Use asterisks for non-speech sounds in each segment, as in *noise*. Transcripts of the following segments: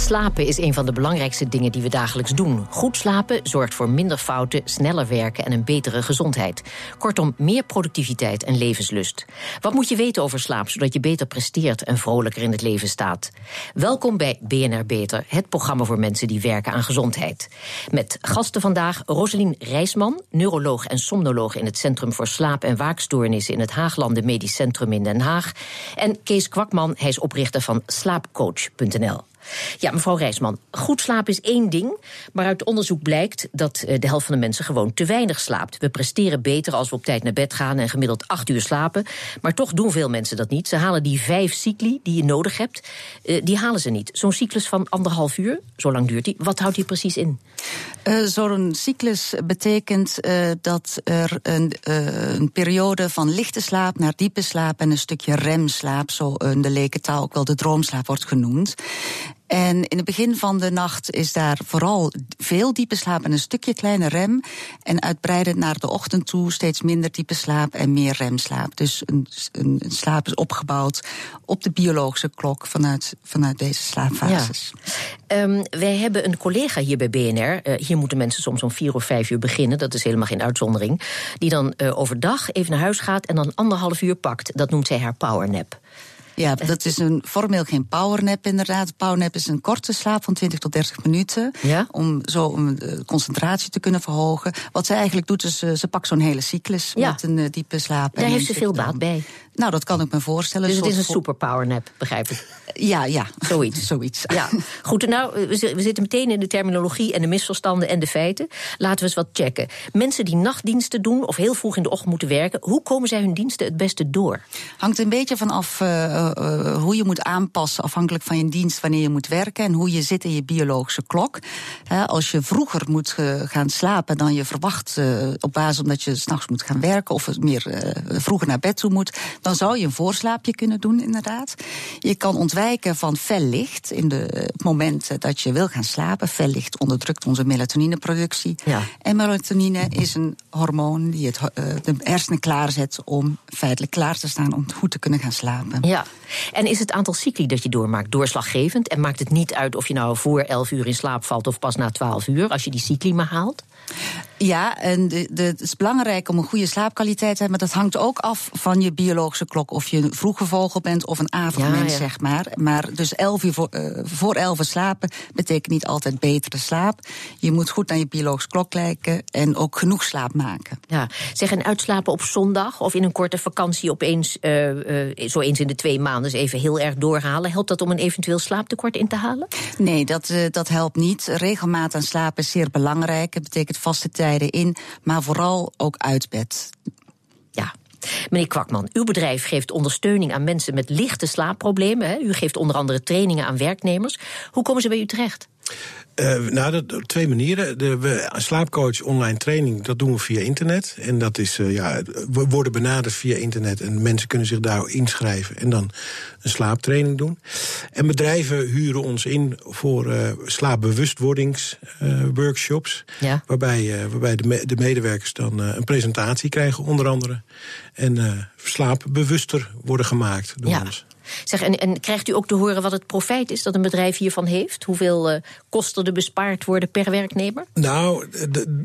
Slapen is een van de belangrijkste dingen die we dagelijks doen. Goed slapen zorgt voor minder fouten, sneller werken en een betere gezondheid. Kortom, meer productiviteit en levenslust. Wat moet je weten over slaap, zodat je beter presteert en vrolijker in het leven staat? Welkom bij BNR Beter, het programma voor mensen die werken aan gezondheid. Met gasten vandaag Roselien Rijsman, neuroloog en somnoloog in het Centrum voor Slaap- en Waakstoornissen in het Haaglanden Medisch Centrum in Den Haag. En Kees Kwakman, hij is oprichter van slaapcoach.nl. Ja, mevrouw Rijsman, goed slapen is één ding. Maar uit onderzoek blijkt dat eh, de helft van de mensen gewoon te weinig slaapt. We presteren beter als we op tijd naar bed gaan en gemiddeld acht uur slapen. Maar toch doen veel mensen dat niet. Ze halen die vijf cycli die je nodig hebt, eh, die halen ze niet. Zo'n cyclus van anderhalf uur, zo lang duurt die. Wat houdt die precies in? Uh, Zo'n cyclus betekent dat er een, een, periode van lichte slaap naar diepe slaap en een stukje remslaap, zo in de lekentaal ook wel de droomslaap wordt genoemd. En in het begin van de nacht is daar vooral veel diepe slaap en een stukje kleine rem. En uitbreidend naar de ochtend toe steeds minder diepe slaap en meer remslaap. Dus een, een, slaap is opgebouwd op de biologische klok vanuit, vanuit deze slaapfases. Um, wij hebben een collega hier bij BNR. Uh, hier moeten mensen soms om vier of vijf uur beginnen. Dat is helemaal geen uitzondering. Die dan uh, overdag even naar huis gaat en dan anderhalf uur pakt. Dat noemt zij haar powernap. Ja, dat is een, formeel geen powernap inderdaad. Powernap is een korte slaap van 20 tot 30 minuten. Ja? Om zo om de concentratie te kunnen verhogen. Wat ze eigenlijk doet, is uh, ze pakt zo'n hele cyclus ja. met een uh, diepe slaap. Daar heeft ze veel baat bij. Nou, dat kan ik me voorstellen. Dus het is een superpowernap, begrijp ik. *laughs* Ja, ja. Zoiets. *laughs* Zoiets. Ja. Goed, nou, we zitten meteen in de terminologie en de misverstanden en de feiten. Laten we eens wat checken. Mensen die nachtdiensten doen of heel vroeg in de ochtend moeten werken, hoe komen zij hun diensten het beste door? Hangt een beetje van af uh, uh, hoe je moet aanpassen, afhankelijk van je dienst, wanneer je moet werken en hoe je zit in je biologische klok. He, als je vroeger moet uh, gaan slapen dan je verwacht, op basis omdat je s'nachts moet gaan werken of meer vroeger naar bed toe moet, dan zou je een voorslaapje kunnen doen, inderdaad. Je kan ontwijken van fel licht in de momenten dat je wil gaan slapen. Fel licht onderdrukt onze melatonineproductie. Ja. En melatonine is een hormoon die het, de hersenen klaarzet om feitelijk klaar te staan om goed te kunnen gaan slapen. Ja. En is het aantal cycli dat je doormaakt doorslaggevend? En maakt het niet uit of je nou voor 11 uur in slaap valt of pas na 12 uur, als je die cycli maar haalt? Ja, en de, de, het is belangrijk om een goede slaapkwaliteit te hebben. Maar dat hangt ook af van je biologische klok. Of je een vroege vogel bent of een avondmens, ja, ja. zeg maar. Maar dus 11 uur voor, uh, voor 11 uur slapen betekent niet altijd betere slaap. Je moet goed naar je biologische klok kijken en ook genoeg slaap maken. Ja, zeg en uitslapen op zondag of in een korte vakantie opeens, uh, uh, zo eens in de twee maanden, even heel erg doorhalen. Helpt dat om een eventueel slaaptekort in te halen? Nee, dat, dat helpt niet. Regelmaat aan slapen is zeer belangrijk. Het betekent vaste tijden in, maar vooral ook uit bed. Ja. Meneer Kwakman, uw bedrijf geeft ondersteuning aan mensen met lichte slaapproblemen. U geeft onder andere trainingen aan werknemers. Hoe komen ze bij u terecht? Uh, nou, dat, twee manieren. De we, slaapcoach online training, dat doen we via internet. En dat is, uh, ja, we worden benaderd via internet. En mensen kunnen zich daar inschrijven en dan een slaaptraining doen. En bedrijven huren ons in voor uh, slaapbewustwordingsworkshops. Ja. Waarbij, waarbij de, me de, medewerkers dan een presentatie krijgen, onder andere. En slaapbewuster worden gemaakt door ja. ons. Zeg, en, en, krijgt u ook te horen wat het profijt is dat een bedrijf hiervan heeft? Hoeveel uh, kosten er bespaard worden per werknemer? Nou,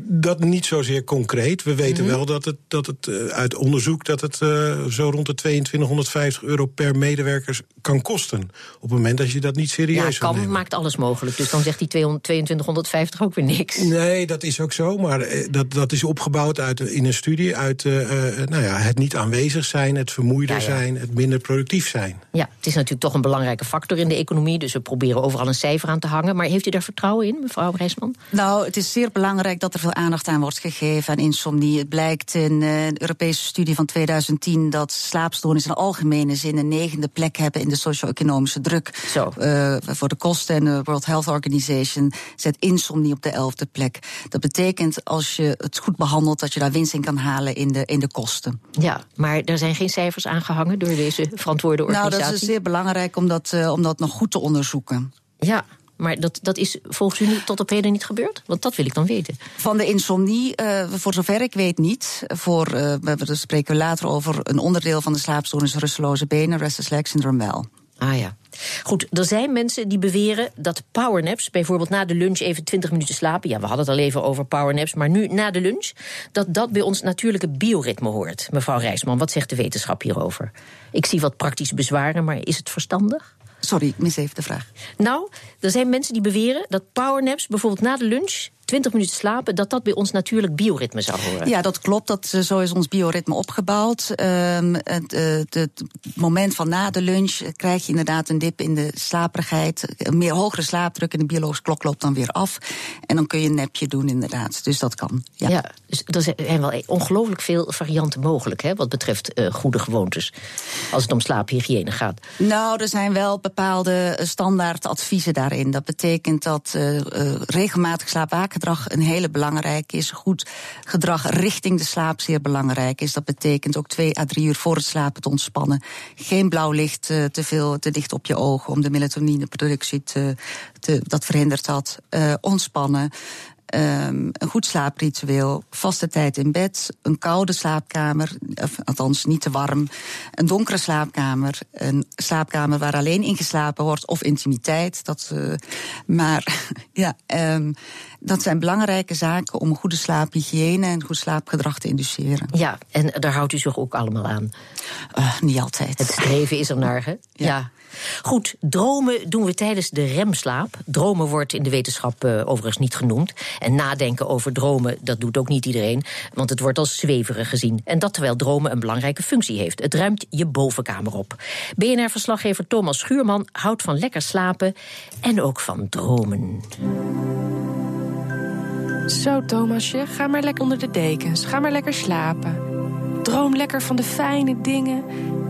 dat niet zozeer concreet. We weten mm -hmm. wel dat het, dat het uh, uit onderzoek dat het uh, zo rond de 2250 euro per medewerker kan kosten. Op het moment dat je dat niet serieus ja, kan, nemen. maakt alles mogelijk. Dus dan zegt die 2250 ook weer niks. Nee, dat is ook zo. Maar dat, dat is opgebouwd uit, in een studie uit nou ja, het niet aanwezig zijn, het vermoeider ja, ja. zijn, het minder productief zijn. Ja, het is natuurlijk toch een belangrijke factor in de economie. Dus we proberen overal een cijfer aan te hangen. Maar heeft u daar vertrouwen in, mevrouw Reisman? Nou, het is zeer belangrijk dat er veel aandacht aan wordt gegeven aan insomnie. Het blijkt in een Europese studie van 2010 dat slaapstoornissen in algemene zin een negende plek hebben in de socio-economische druk. Zo. Uh, voor de kosten en de World Health Organization zet insomnie op de elfde plek. Dat betekent als je het goed behandelt dat je daar winst in kan halen in de, in de kosten. Ja, maar er zijn geen cijfers aangehangen door deze verantwoorde organisatie. Nou, dat is zeer belangrijk om dat, uh, om dat nog goed te onderzoeken. Ja, maar dat, dat is volgens u tot op heden niet gebeurd? Want dat wil ik dan weten. Van de insomnie, uh, voor zover ik weet niet. Voor, uh, we spreken we later over een onderdeel van de slaapstoornis rusteloze benen, restless leg syndrome wel. Ah ja. Goed, er zijn mensen die beweren dat powernaps, bijvoorbeeld na de lunch even 20 minuten slapen. Ja, we hadden het al even over powernaps, maar nu na de lunch, dat dat bij ons natuurlijke bioritme hoort. Mevrouw Rijsman, wat zegt de wetenschap hierover? Ik zie wat praktische bezwaren, maar is het verstandig? Sorry, ik mis even de vraag. Nou, er zijn mensen die beweren dat powernaps bijvoorbeeld na de lunch 20 minuten slapen, dat dat bij ons natuurlijk bioritme zou horen. Ja, dat klopt. Dat, eh, zo is ons bioritme opgebouwd. Um, het, uh, het, moment van na de lunch krijg je inderdaad een dip in de slaperigheid. Een meer hogere slaapdruk en de biologische klok loopt dan weer af. En dan kun je een nepje doen, inderdaad. Dus dat kan. Ja, ja dus er zijn wel ongelooflijk veel varianten mogelijk hè, wat betreft uh, goede gewoontes. Als het om slaaphygiëne gaat. Nou, er zijn wel bepaalde standaard adviezen daarin. Dat betekent dat regelmatig slaapwaken gedrag een hele belangrijke is. Goed gedrag richting de slaap zeer belangrijk is. Dat betekent ook twee à drie uur voor het slapen te ontspannen. Geen blauw licht uh, te veel te dicht op je ogen om de melatonineproductie te, te dat verhindert dat. Uh, ontspannen. Um, een goed slaapritueel, vaste tijd in bed, een koude slaapkamer, of, althans niet te warm, een donkere slaapkamer, een slaapkamer waar alleen ingeslapen wordt of intimiteit. Dat, uh, maar *laughs* ja, um, dat zijn belangrijke zaken om goede slaaphygiëne en goed slaapgedrag te induceren. Ja, en daar houdt u zich ook allemaal aan? Uh, niet altijd. Het streven is er naar, hè? ja. ja. Goed, dromen doen we tijdens de remslaap. Dromen wordt in de wetenschap uh, overigens niet genoemd. En nadenken over dromen, dat doet ook niet iedereen. Want het wordt als zweverig gezien. En dat terwijl dromen een belangrijke functie heeft. Het ruimt je bovenkamer op. BNR-verslaggever Thomas Schuurman houdt van lekker slapen en ook van dromen. Zo, Thomasje, ga maar lekker onder de dekens. Ga maar lekker slapen. Droom lekker van de fijne dingen.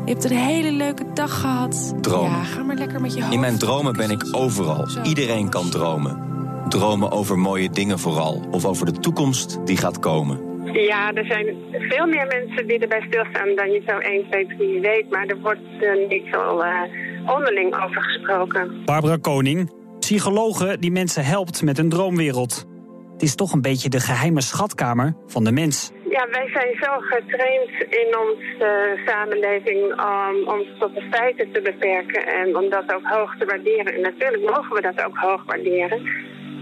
Je hebt een hele leuke dag gehad. Dromen. Ja, ga maar lekker met je hoofd. In mijn dromen ben ik overal. Zo. Iedereen kan dromen. Dromen over mooie dingen vooral. Of over de toekomst die gaat komen. Ja, er zijn veel meer mensen die erbij stilstaan dan je zo 1, 2, 3 weet. Maar er wordt uh, niet zo uh, onderling over gesproken. Barbara Koning, psychologe die mensen helpt met een droomwereld. Het is toch een beetje de geheime schatkamer van de mens. Ja, wij zijn zo getraind in onze uh, samenleving om ons tot de feiten te beperken en om dat ook hoog te waarderen. En natuurlijk mogen we dat ook hoog waarderen.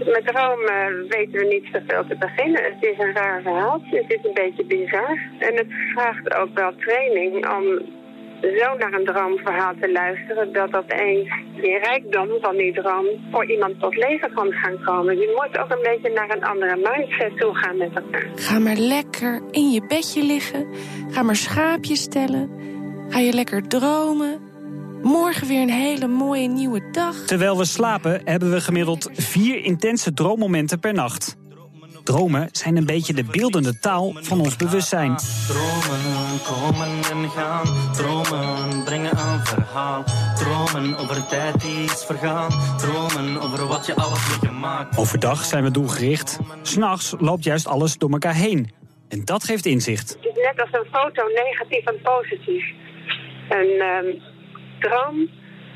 Met dromen weten we niet zoveel te beginnen. Het is een raar verhaal, het is een beetje bizar. En het vraagt ook wel training om zo naar een droomverhaal te luisteren... dat opeens die rijkdom van die droom voor iemand tot leven kan gaan komen. Je moet ook een beetje naar een andere mindset toe gaan met elkaar. Ga maar lekker in je bedje liggen. Ga maar schaapjes stellen. Ga je lekker dromen. Morgen weer een hele mooie nieuwe dag. Terwijl we slapen hebben we gemiddeld vier intense droommomenten per nacht. Dromen zijn een beetje de beeldende taal van ons bewustzijn. Dromen komen en gaan. Dromen brengen een verhaal. Dromen over tijd die is vergaan. Dromen over wat je alles met je maakt. Overdag zijn we doelgericht. S'nachts loopt juist alles door elkaar heen. En dat geeft inzicht. Het is net als een foto, negatief en positief. Een um, droom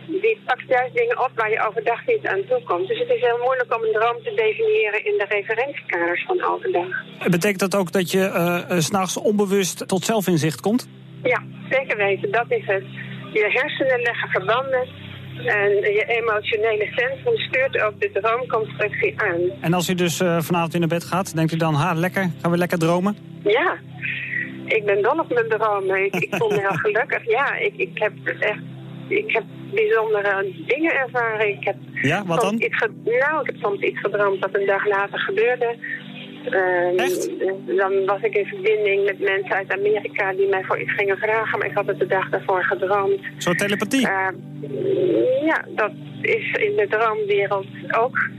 die pakt juist dingen op waar je overdag niet aan toe komt. Dus het is heel moeilijk om een droom te definiëren in de referentiekaders van overdag. Betekent dat ook dat je uh, s'nachts onbewust tot zelfinzicht komt? Ja, zeker weten. Dat is het. Je hersenen leggen verbanden en je emotionele centrum stuurt ook de droomconstructie aan. En als u dus uh, vanavond in naar bed gaat, denkt u dan, ha, lekker, gaan we lekker dromen? Ja, ik ben dol op mijn dromen. Ik, ik voel me heel gelukkig. Ja, ik, ik heb echt ik heb bijzondere dingen ervaren. Ik heb ja, wat dan? Iets nou, ik heb soms iets gedroomd dat een dag later gebeurde. Um, Echt? Dan was ik in verbinding met mensen uit Amerika die mij voor iets gingen vragen, maar ik had het de dag daarvoor gedroomd. Zo telepathie? Uh, ja, dat is in de droomwereld ook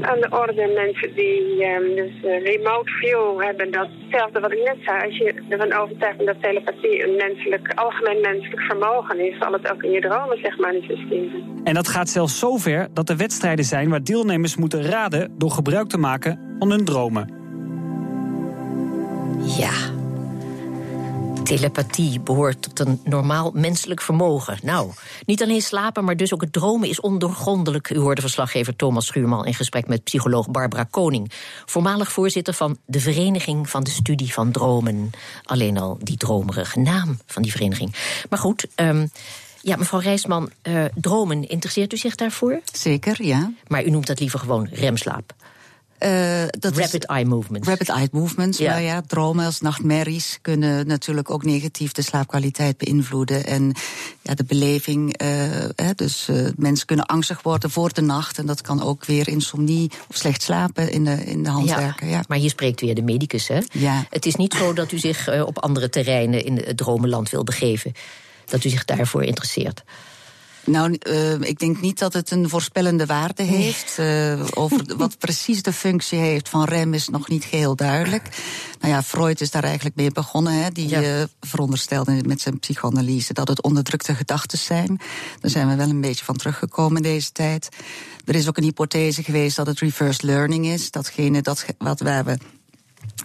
aan de orde. Mensen die um, dus uh, remote view hebben, datzelfde wat ik net zei. Als je ervan overtuigd bent dat telepathie een menselijk, algemeen menselijk vermogen is, zal het ook in je dromen zich manifesteren. En dat gaat zelfs zo ver dat er wedstrijden zijn waar deelnemers moeten raden door gebruik te maken van hun dromen. Ja. Telepathie behoort tot een normaal menselijk vermogen. Nou, niet alleen slapen, maar dus ook het dromen is ondoorgrondelijk. U hoorde verslaggever Thomas Schuurman in gesprek met psycholoog Barbara Koning, voormalig voorzitter van de Vereniging van de Studie van Dromen. Alleen al die dromerige naam van die vereniging. Maar goed. Um, ja, mevrouw Rijsman, uh, dromen, interesseert u zich daarvoor? Zeker, ja. Maar u noemt dat liever gewoon remslaap. Uh, dat rapid eye movements. Rapid eye movements, ja. maar ja, dromen als nachtmerries kunnen natuurlijk ook negatief de slaapkwaliteit beïnvloeden. En ja, de beleving, uh, hè, dus uh, mensen kunnen angstig worden voor de nacht. En dat kan ook weer insomnie of slecht slapen in de, in de hand ja, werken. Ja. Maar hier spreekt weer de medicus, hè? Ja. Het is niet zo dat u zich op andere terreinen in het dromenland wil begeven. Dat u zich daarvoor interesseert. Nou, uh, ik denk niet dat het een voorspellende waarde heeft. Uh, over wat *laughs* precies de functie heeft van rem is nog niet geheel duidelijk. Nou ja, Freud is daar eigenlijk mee begonnen. Hè. Die ja. uh, veronderstelde met zijn psychoanalyse dat het onderdrukte gedachten zijn. Daar zijn we wel een beetje van teruggekomen in deze tijd. Er is ook een hypothese geweest dat het reverse learning is. Datgene dat, wat waar we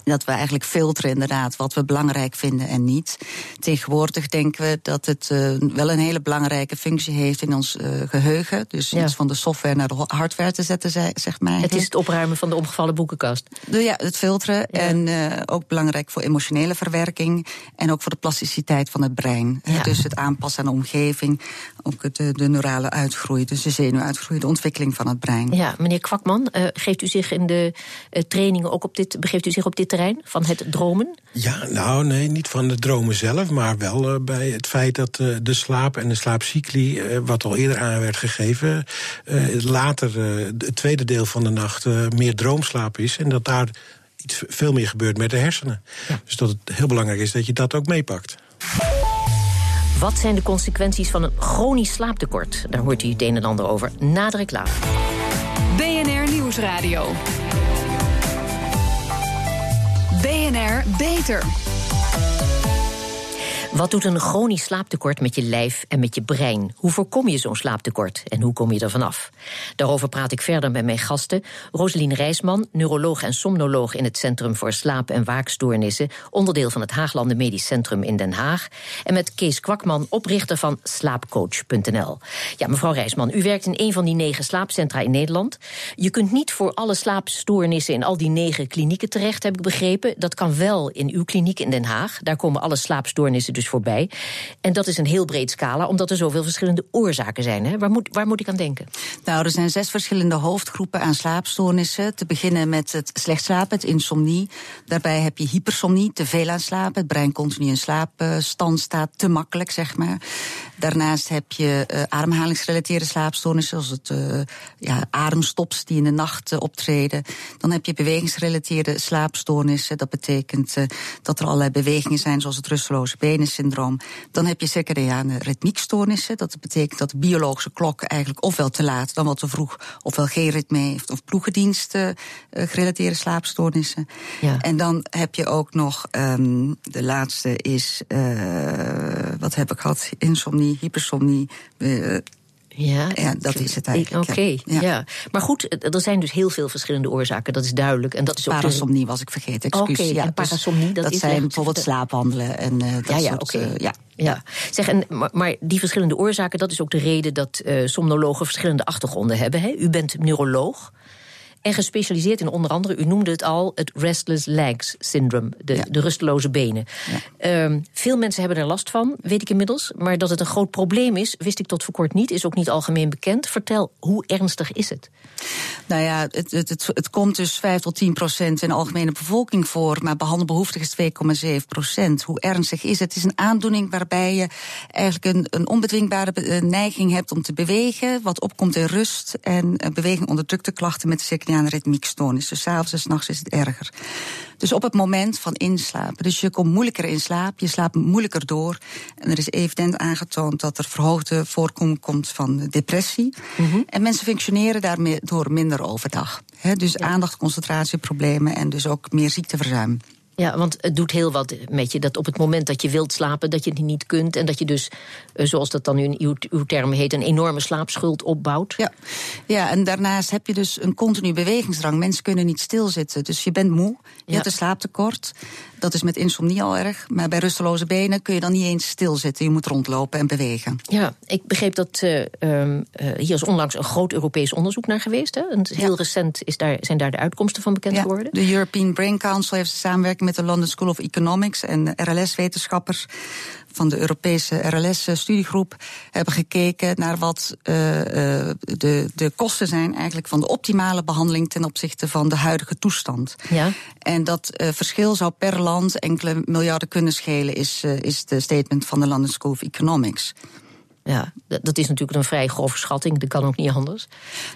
dat we eigenlijk filteren inderdaad wat we belangrijk vinden en niet. Tegenwoordig denken we dat het uh, wel een hele belangrijke functie heeft in ons uh, geheugen. Dus ja. iets van de software naar de hardware te zetten, zeg maar. Het is het opruimen van de omgevallen boekenkast. De, ja, het filteren. Ja. En uh, ook belangrijk voor emotionele verwerking. En ook voor de plasticiteit van het brein. Ja. Dus het aanpassen aan de omgeving. Ook de, de neurale uitgroei, dus de zenuwuitgroei, de ontwikkeling van het brein. Ja, meneer Kwakman, geeft u zich in de trainingen ook op dit, begeeft u zich op dit terrein van het dromen? Ja, nou nee, niet van het dromen zelf, maar wel uh, bij het feit dat uh, de slaap en de slaapcycli, uh, wat al eerder aan werd gegeven, later het tweede deel van de nacht meer droomslaap is en dat daar iets veel meer gebeurt met de hersenen. Ja. Dus dat het heel belangrijk is dat je dat ook meepakt. Wat zijn de consequenties van een chronisch slaaptekort? Daar hoort u het een en ander over na de reclame. BNR Nieuwsradio. BNR Beter. Wat doet een chronisch slaaptekort met je lijf en met je brein? Hoe voorkom je zo'n slaaptekort en hoe kom je er vanaf? Daarover praat ik verder met mijn gasten. Roselien Rijsman, neuroloog en somnoloog in het Centrum voor Slaap- en Waakstoornissen, onderdeel van het Haaglanden Medisch Centrum in Den Haag. En met Kees Kwakman, oprichter van slaapcoach.nl. Ja, mevrouw Rijsman, u werkt in een van die negen slaapcentra in Nederland. Je kunt niet voor alle slaapstoornissen in al die negen klinieken terecht, heb ik begrepen. Dat kan wel in uw kliniek in Den Haag. Daar komen alle slaapstoornissen voorbij. En dat is een heel breed scala, omdat er zoveel verschillende oorzaken zijn. Hè? Waar, moet, waar moet ik aan denken? Nou, er zijn zes verschillende hoofdgroepen aan slaapstoornissen. Te beginnen met het slecht slapen, het insomnie. Daarbij heb je hypersomnie, te veel aan slapen. Het brein continu in slaapstand staat, te makkelijk, zeg maar. Daarnaast heb je uh, ademhalingsgerelateerde slaapstoornissen, zoals het uh, ja, ademstops die in de nacht uh, optreden. Dan heb je bewegingsgerelateerde slaapstoornissen. Dat betekent dat er allerlei bewegingen zijn, zoals het rusteloze benen syndroom. Dan heb je circadiane ritmiekstoornissen. Dat betekent dat de biologische klok eigenlijk ofwel te laat dan wat te vroeg, ofwel geen ritme heeft, of ploegendiensten uh, gerelateerde slaapstoornissen. Ja. En dan heb je ook nog, um, de laatste is, uh, wat heb ik gehad? Insomnie, hypersomnie. Uh, ja, ja, dat is het eigenlijk. Oké, okay, ja. ja. Maar goed, er zijn dus heel veel verschillende oorzaken, dat is duidelijk. En dat is ook parasomnie was ik vergeten, excuus. Oké, ja, en parasomnie, dat, dat is zijn bijvoorbeeld slaapwandelen en uh, dat ja, ja, soort... Okay. Uh, ja. Ja, zeg, en, maar, maar, die verschillende oorzaken, dat is ook de reden dat uh, somnologen verschillende achtergronden hebben. Hè? U bent neuroloog. En gespecialiseerd in onder andere, u noemde het al, het restless legs syndrome, de, ja. de rusteloze benen. Ja. Um, veel mensen hebben er last van, weet ik inmiddels. Maar dat het een groot probleem is, wist ik tot voor kort niet, is ook niet algemeen bekend. Vertel, hoe ernstig is het? Nou ja, het, het, het, het komt dus 5 tot 10 procent in de algemene bevolking voor, maar behandelbehoeftig is 2,7 procent. Hoe ernstig is het? Het is een aandoening waarbij je eigenlijk een, een onbedwingbare neiging hebt om te bewegen, wat opkomt in rust en beweging onderdrukte klachten met de circadiane ritmiekstoornis. Dus s'avonds en s'nachts is het erger. Dus op het moment van inslapen. Dus je komt moeilijker in slaap, je slaapt moeilijker door. En er is evident aangetoond dat er verhoogde voorkoming komt van depressie. Mm -hmm. En mensen functioneren daardoor minder overdag. He, dus Ja. aandacht, concentratieproblemen en dus ook meer ziekteverzuim. Ja, want het doet heel wat met je. Dat op het moment dat je wilt slapen, dat je het niet kunt. En dat je dus, eh, zoals dat dan in uw, uw term heet, een enorme slaapschuld opbouwt. Ja. ja, en daarnaast heb je dus een continu bewegingsdrang. Mensen kunnen niet stilzitten. Dus je bent moe, je Ja. hebt een slaaptekort. Dat is met insomnie al erg. Maar bij rusteloze benen kun je dan niet eens stilzitten. Je moet rondlopen en bewegen. Ja, ik begreep dat eh, ehm, eh, hier is onlangs een groot Europees onderzoek naar geweest. Hè? En heel recent is daar, zijn daar de uitkomsten van bekend geworden. De European Brain Council heeft samenwerking met de London School of Economics en RLS-wetenschappers van de Europese RLS-studiegroep hebben gekeken naar wat eh, eh, de, de kosten zijn eigenlijk van de optimale behandeling ten opzichte van de huidige toestand. Ja. En dat eh, verschil zou per land enkele miljarden kunnen schelen, is, is de statement van de London School of Economics. Ja, dat is natuurlijk een vrij grove schatting. Dat kan ook niet anders.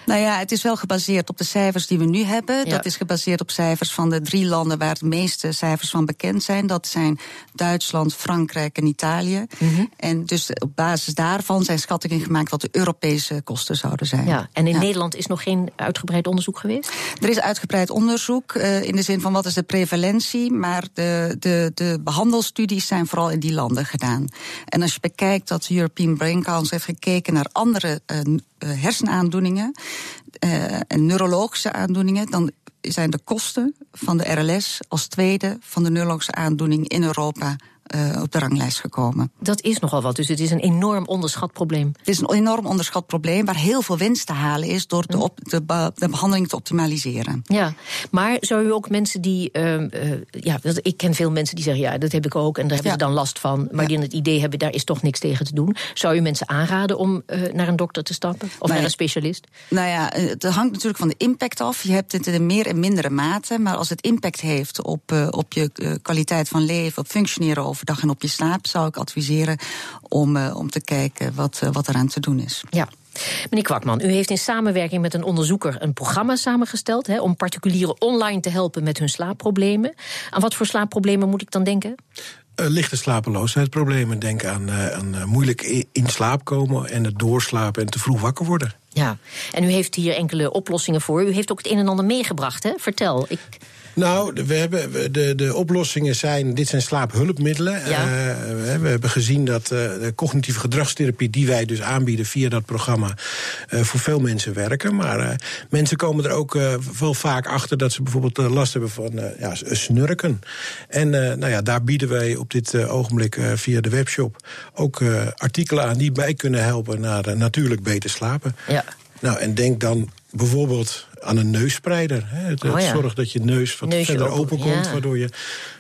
Nou ja, het is wel gebaseerd op de cijfers die we nu hebben. Ja. Dat is gebaseerd op cijfers van de drie landen waar de meeste cijfers van bekend zijn. Dat zijn Duitsland, Frankrijk en Italië. Mhm. En dus op basis daarvan zijn schattingen gemaakt wat de Europese kosten zouden zijn. Ja, en in Ja. Nederland is nog geen uitgebreid onderzoek geweest? Er is uitgebreid onderzoek eh, in de zin van wat is de prevalentie, maar de, de, de behandelstudies zijn vooral in die landen gedaan. En als je bekijkt dat de European Brain Council heeft gekeken naar andere eh, eh, hersenaandoeningen eh, en neurologische aandoeningen, dan zijn de kosten van de RLS als tweede van de neurologische aandoening in Europa eh, op de ranglijst gekomen. Dat is nogal wat, dus het is een enorm onderschat probleem. Het is een enorm onderschat probleem waar heel veel winst te halen is door de, op, de, be- de behandeling te optimaliseren. Ja, maar zou u ook mensen die. ehm, eh, ja, ik ken veel mensen die zeggen: ja, dat heb ik ook en daar hebben Ja. ze dan last van. Maar die het idee hebben: daar is toch niks tegen te doen. Zou u mensen aanraden om eh, naar een dokter te stappen? Of naar een specialist? Nou ja, het hangt natuurlijk van de impact af. Je hebt het in meer en mindere mate. Maar als het impact heeft op, op je kwaliteit van leven, op functioneren overdag en op je slaap, zou ik adviseren om, eh, om te kijken wat, eh, wat eraan te doen is. Ja. Meneer Kwakman, u heeft in samenwerking met een onderzoeker een programma samengesteld hè, om particulieren online te helpen met hun slaapproblemen. Aan wat voor slaapproblemen moet ik dan denken? Eh, lichte slapeloosheidproblemen. Denk aan, aan moeilijk in slaap komen en het doorslapen en te vroeg wakker worden. Ja, en u heeft hier enkele oplossingen voor. U heeft ook het een en ander meegebracht, hè? Vertel. Ik, Nou, de- we hebben, de, de oplossingen zijn, dit zijn slaaphulpmiddelen. Ja. Eh, we hebben gezien dat eh, de cognitieve gedragstherapie die wij dus aanbieden via dat programma eh, voor veel mensen werken. Maar mensen komen er ook wel vaak achter dat ze bijvoorbeeld last hebben van ja, snurken. En nou ja, daar bieden wij op dit ogenblik via de webshop ook artikelen aan die bij kunnen helpen naar natuurlijk beter slapen. ja. Nou, en denk dan bijvoorbeeld aan een neusspreider. Hè. Het, Oh ja. zorgt dat je neus wat Neusje verder open, open komt, ja. waardoor je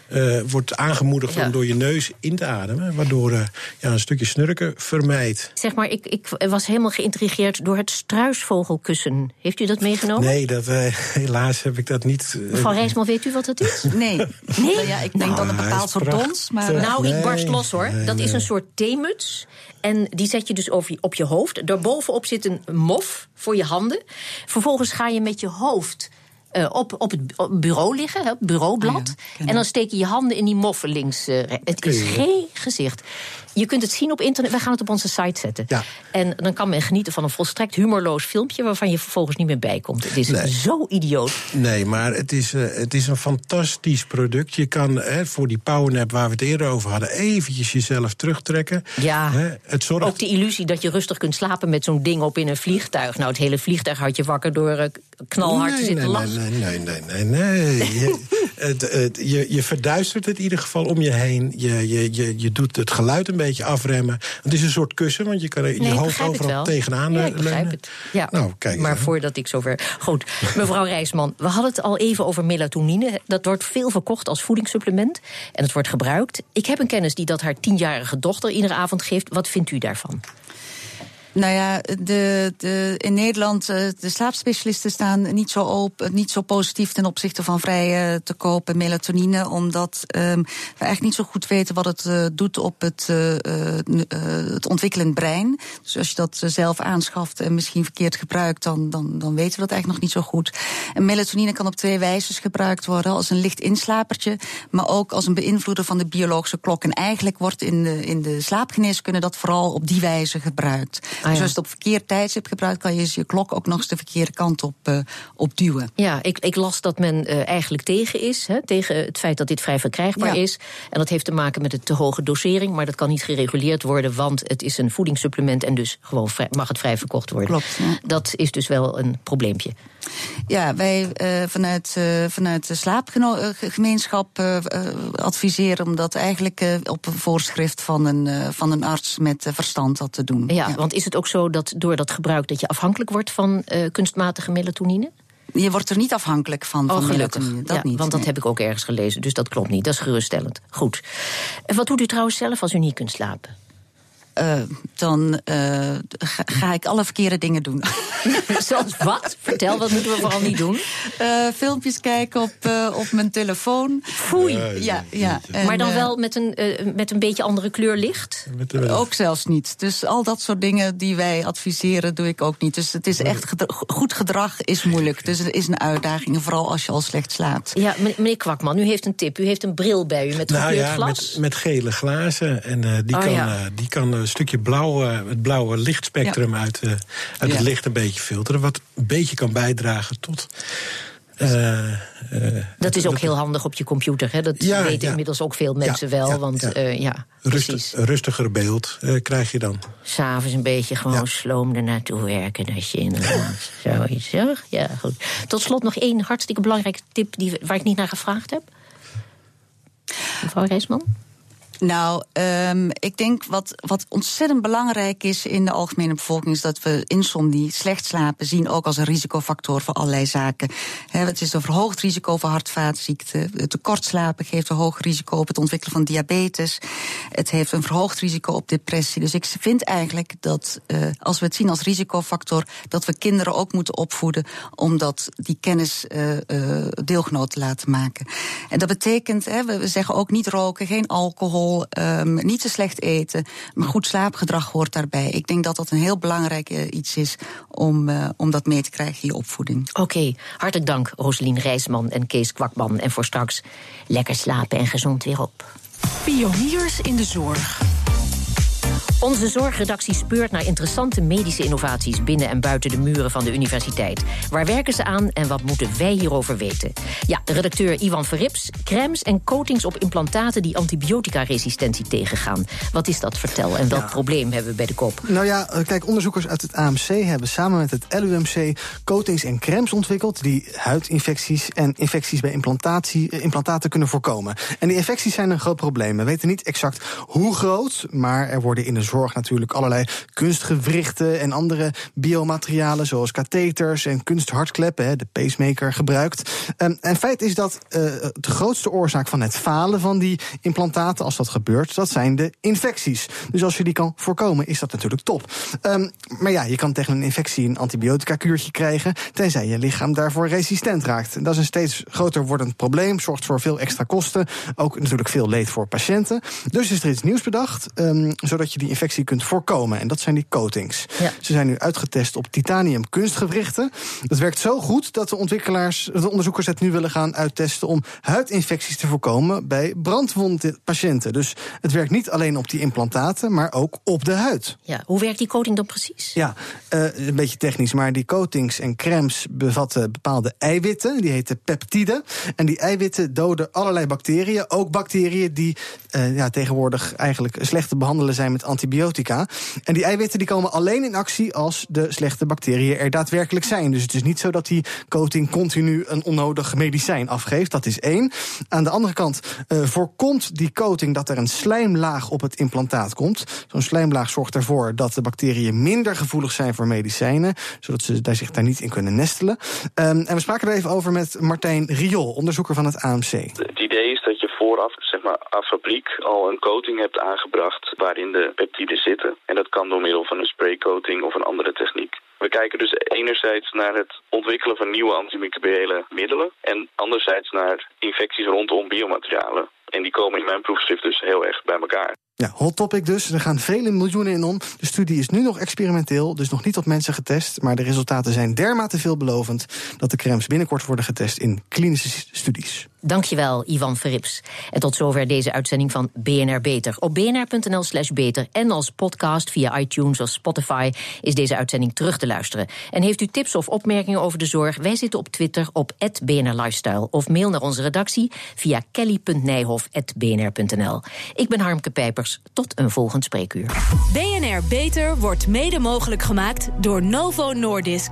eh, wordt aangemoedigd Ja. om door je neus in te ademen. Waardoor eh, ja, een stukje snurken vermijdt. Zeg maar, ik, ik was helemaal geïntrigeerd door het struisvogelkussen. Heeft u dat meegenomen? Nee, dat, eh, *laughs* helaas heb ik dat niet. Mevrouw Rijsman, weet u wat dat is? Nee. Nou ja, ik denk Nou, dan een bepaald is soort dons. Maar, Nou, ik Nee, barst los hoor. nee, dat is nee. een soort theemuts. En die zet je dus over je, op je hoofd. Daarbovenop zit een mof voor je handen. Vervolgens ga je met je hoofd eh, op, op het op bureau liggen, hè, het bureaublad. Ah ja, en dan steek je je handen in die eh, re- het is geen gezicht. Je kunt het zien op internet. Wij gaan het op onze site zetten. Ja. En dan kan men genieten van een volstrekt humorloos filmpje... waarvan je vervolgens niet meer bij komt. Het is Nee. zo idioot. Nee, maar het is, eh, het is een fantastisch product. Je kan hè, voor die powernap waar we het eerder over hadden... eventjes jezelf terugtrekken. Ja. Hè, het zorgt Ook de illusie dat je rustig kunt slapen met zo'n ding op in een vliegtuig. Nou, het hele vliegtuig houdt je wakker door eh, knalhard te zitten nee, lachen. nee, nee, nee, nee, nee. *laughs* Je, het, het, je, je verduistert het in ieder geval om je heen. Je, je, je, je doet het geluid een beetje afremmen. Het is een soort kussen, want je kan er je Nee, ik hoofd begrijp overal tegenaan ja, eh, ik begrijp leunen. het. Ja. Nou, kijk maar voordat ik zover... Goed, mevrouw Rijsman, we hadden het al even over melatonine. Dat wordt veel verkocht als voedingssupplement. En het wordt gebruikt. Ik heb een kennis die dat haar tienjarige dochter iedere avond geeft. Wat vindt u daarvan? Nou ja, de, de, in Nederland, eh, de slaapspecialisten staan niet zo, open, niet zo positief ten opzichte van vrij te kopen melatonine, omdat ehm, we eigenlijk niet zo goed weten wat het eh, doet op het, eh, het ontwikkelend brein. Dus als je dat zelf aanschaft en misschien verkeerd gebruikt, dan, dan, dan weten we dat eigenlijk nog niet zo goed. En melatonine kan op twee wijzes gebruikt worden, als een licht inslapertje, maar ook als een beïnvloeder van de biologische klok. En eigenlijk wordt in de, in de slaapgeneeskunde dat vooral op die wijze gebruikt. Dus als je het op verkeerd tijdstip gebruikt, kan je je klok ook nog eens de verkeerde kant op, uh, op duwen. Ja, ik, ik las dat men uh, eigenlijk tegen is, hè, tegen het feit dat dit vrij verkrijgbaar ja. is. En dat heeft te maken met de te hoge dosering, maar dat kan niet gereguleerd worden, want het is een voedingssupplement en dus gewoon vrij, mag het vrij verkocht worden. Klopt. Ja. Dat is dus wel een probleempje. Ja, wij uh, vanuit, vanuit de slaapgemeenschap adviseren om dat eigenlijk op een voorschrift van een, van een arts met verstand dat te doen. Ja, ja, want is het ook zo dat door dat gebruik dat je afhankelijk wordt van kunstmatige melatonine? Je wordt er niet afhankelijk van, oh, van gelukkig. Dat ja, niet. Want dat nee. heb ik ook ergens gelezen, dus dat klopt niet. Dat is geruststellend. Goed. En wat doet u trouwens zelf als u niet kunt slapen? Uh, dan uh, ga, ga, ik alle verkeerde dingen doen. *laughs* Zoals wat? Vertel, wat moeten we vooral niet doen? Uh, filmpjes kijken op, op mijn telefoon. Foei. Ja, ja. En, maar dan wel met een, met een beetje andere kleur licht? Ook zelfs niet. Dus al dat soort dingen die wij adviseren, doe ik ook niet. Dus het is echt gedra goed gedrag is moeilijk. Dus het is een uitdaging, vooral als je al slecht slaapt. Ja, meneer Kwakman, u heeft een tip. U heeft een bril bij u met nou, gekleurd ja, glas. Met, met gele glazen. En die, oh, kan, ja. die kan stukje blauwe, het blauwe lichtspectrum ja. uit, uh, uit ja. het licht een beetje filteren. Wat een beetje kan bijdragen tot. Uh, uh, dat is ook dat, heel handig op je computer. Hè? Dat ja, weten inmiddels ook veel mensen wel. Want ja, Rustig, rustiger beeld krijg je dan. S'avonds een beetje gewoon sloom er naartoe werken. Als je inderdaad *laughs* zoiets. Ja, goed. Tot slot nog één hartstikke belangrijke tip die, waar ik niet naar gevraagd heb. Mevrouw Reisman? Nou, um, ik denk wat, wat ontzettend belangrijk is in de algemene bevolking... is dat we insomnie, slecht slapen, zien ook als een risicofactor voor allerlei zaken. He, het is een verhoogd risico voor hart- vaatziekten. Tekort slapen geeft een hoog risico op het ontwikkelen van diabetes. Het heeft een verhoogd risico op depressie. Dus ik vind eigenlijk dat uh, als we het zien als risicofactor... dat we kinderen ook moeten opvoeden om dat, die kennis uh, uh, deelgenoot te laten maken. En dat betekent, we zeggen ook niet roken, geen alcohol... Um, niet te slecht eten, maar goed slaapgedrag hoort daarbij. Ik denk dat dat een heel belangrijk uh, iets is om, uh, om dat mee te krijgen in je opvoeding. Oké, okay. hartelijk dank Roselien Rijsman en Kees Kwakman. En voor straks lekker slapen en gezond weer op. Pioniers in de zorg. Onze zorgredactie speurt naar interessante medische innovaties binnen en buiten de muren van de universiteit. Waar werken ze aan en wat moeten wij hierover weten? Ja, redacteur Ivan Verrips, crèmes en coatings op implantaten die antibiotica-resistentie tegengaan. Wat is dat? Vertel. En welk ja. probleem hebben we bij de kop? Nou ja, kijk, onderzoekers uit het AMC hebben samen met het LUMC coatings en crèmes ontwikkeld die huidinfecties en infecties bij implantatie, implantaten kunnen voorkomen. En die infecties zijn een groot probleem. We weten niet exact hoe groot, maar er worden in de zorg natuurlijk allerlei kunstgewrichten en andere biomaterialen, zoals katheters en kunsthartkleppen, de pacemaker, gebruikt. Um, en feit is dat de grootste oorzaak van het falen van die implantaten, als dat gebeurt, dat zijn de infecties. Dus als je die kan voorkomen, is dat natuurlijk top. Um, maar ja, je kan tegen een infectie een antibiotica-kuurtje krijgen, tenzij je lichaam daarvoor resistent raakt. Dat is een steeds groter wordend probleem, zorgt voor veel extra kosten, ook natuurlijk veel leed voor patiënten. Dus is er iets nieuws bedacht, um, zodat je die infectie kunt voorkomen. En dat zijn die coatings. Ja. Ze zijn nu uitgetest op titanium kunstgewrichten. Dat werkt zo goed dat de ontwikkelaars, de onderzoekers het nu willen gaan uittesten om huidinfecties te voorkomen bij brandwondpatiënten. Dus het werkt niet alleen op die implantaten, maar ook op de huid. Ja, hoe werkt die coating dan precies? Ja, uh, een beetje technisch, maar die coatings en crèmes bevatten bepaalde eiwitten. Die heten peptiden. En die eiwitten doden allerlei bacteriën. Ook bacteriën die uh, ja, tegenwoordig eigenlijk slecht te behandelen zijn met antibiotica. En die eiwitten die komen alleen in actie als de slechte bacteriën er daadwerkelijk zijn. Dus het is niet zo dat die coating continu een onnodig medicijn afgeeft. Dat is één. Aan de andere kant uh, voorkomt die coating dat er een slijmlaag op het implantaat komt. Zo'n slijmlaag zorgt ervoor dat de bacteriën minder gevoelig zijn voor medicijnen, zodat ze daar zich daar niet in kunnen nestelen. Um, en we spraken er even over met Martijn Riool, onderzoeker van het AMC. Het idee is dat je vooraf, zeg maar, aan fabriek al een coating hebt aangebracht waarin de peptiden zitten. En dat kan door middel van een spraycoating of een andere techniek. We kijken dus enerzijds naar het ontwikkelen van nieuwe antimicrobiële middelen en anderzijds naar infecties rondom biomaterialen. En die komen in mijn proefschrift dus heel erg bij elkaar. Ja, hot topic dus. Er gaan vele miljoenen in om. De studie is nu nog experimenteel, dus nog niet op mensen getest. Maar de resultaten zijn dermate veelbelovend dat de crèmes binnenkort worden getest in klinische studies. Dankjewel, Ivan Verrips. En tot zover deze uitzending van BNR Beter. Op bnr.nl slash beter en als podcast via iTunes of Spotify is deze uitzending terug te luisteren. En heeft u tips of opmerkingen over de zorg? Wij zitten op Twitter op BNR Lifestyle of mail naar onze redactie via kelly.nijhof.bnr.nl. Ik ben Harmke Pijpers. Tot een volgend spreekuur. BNR Beter wordt mede mogelijk gemaakt door Novo Nordisk.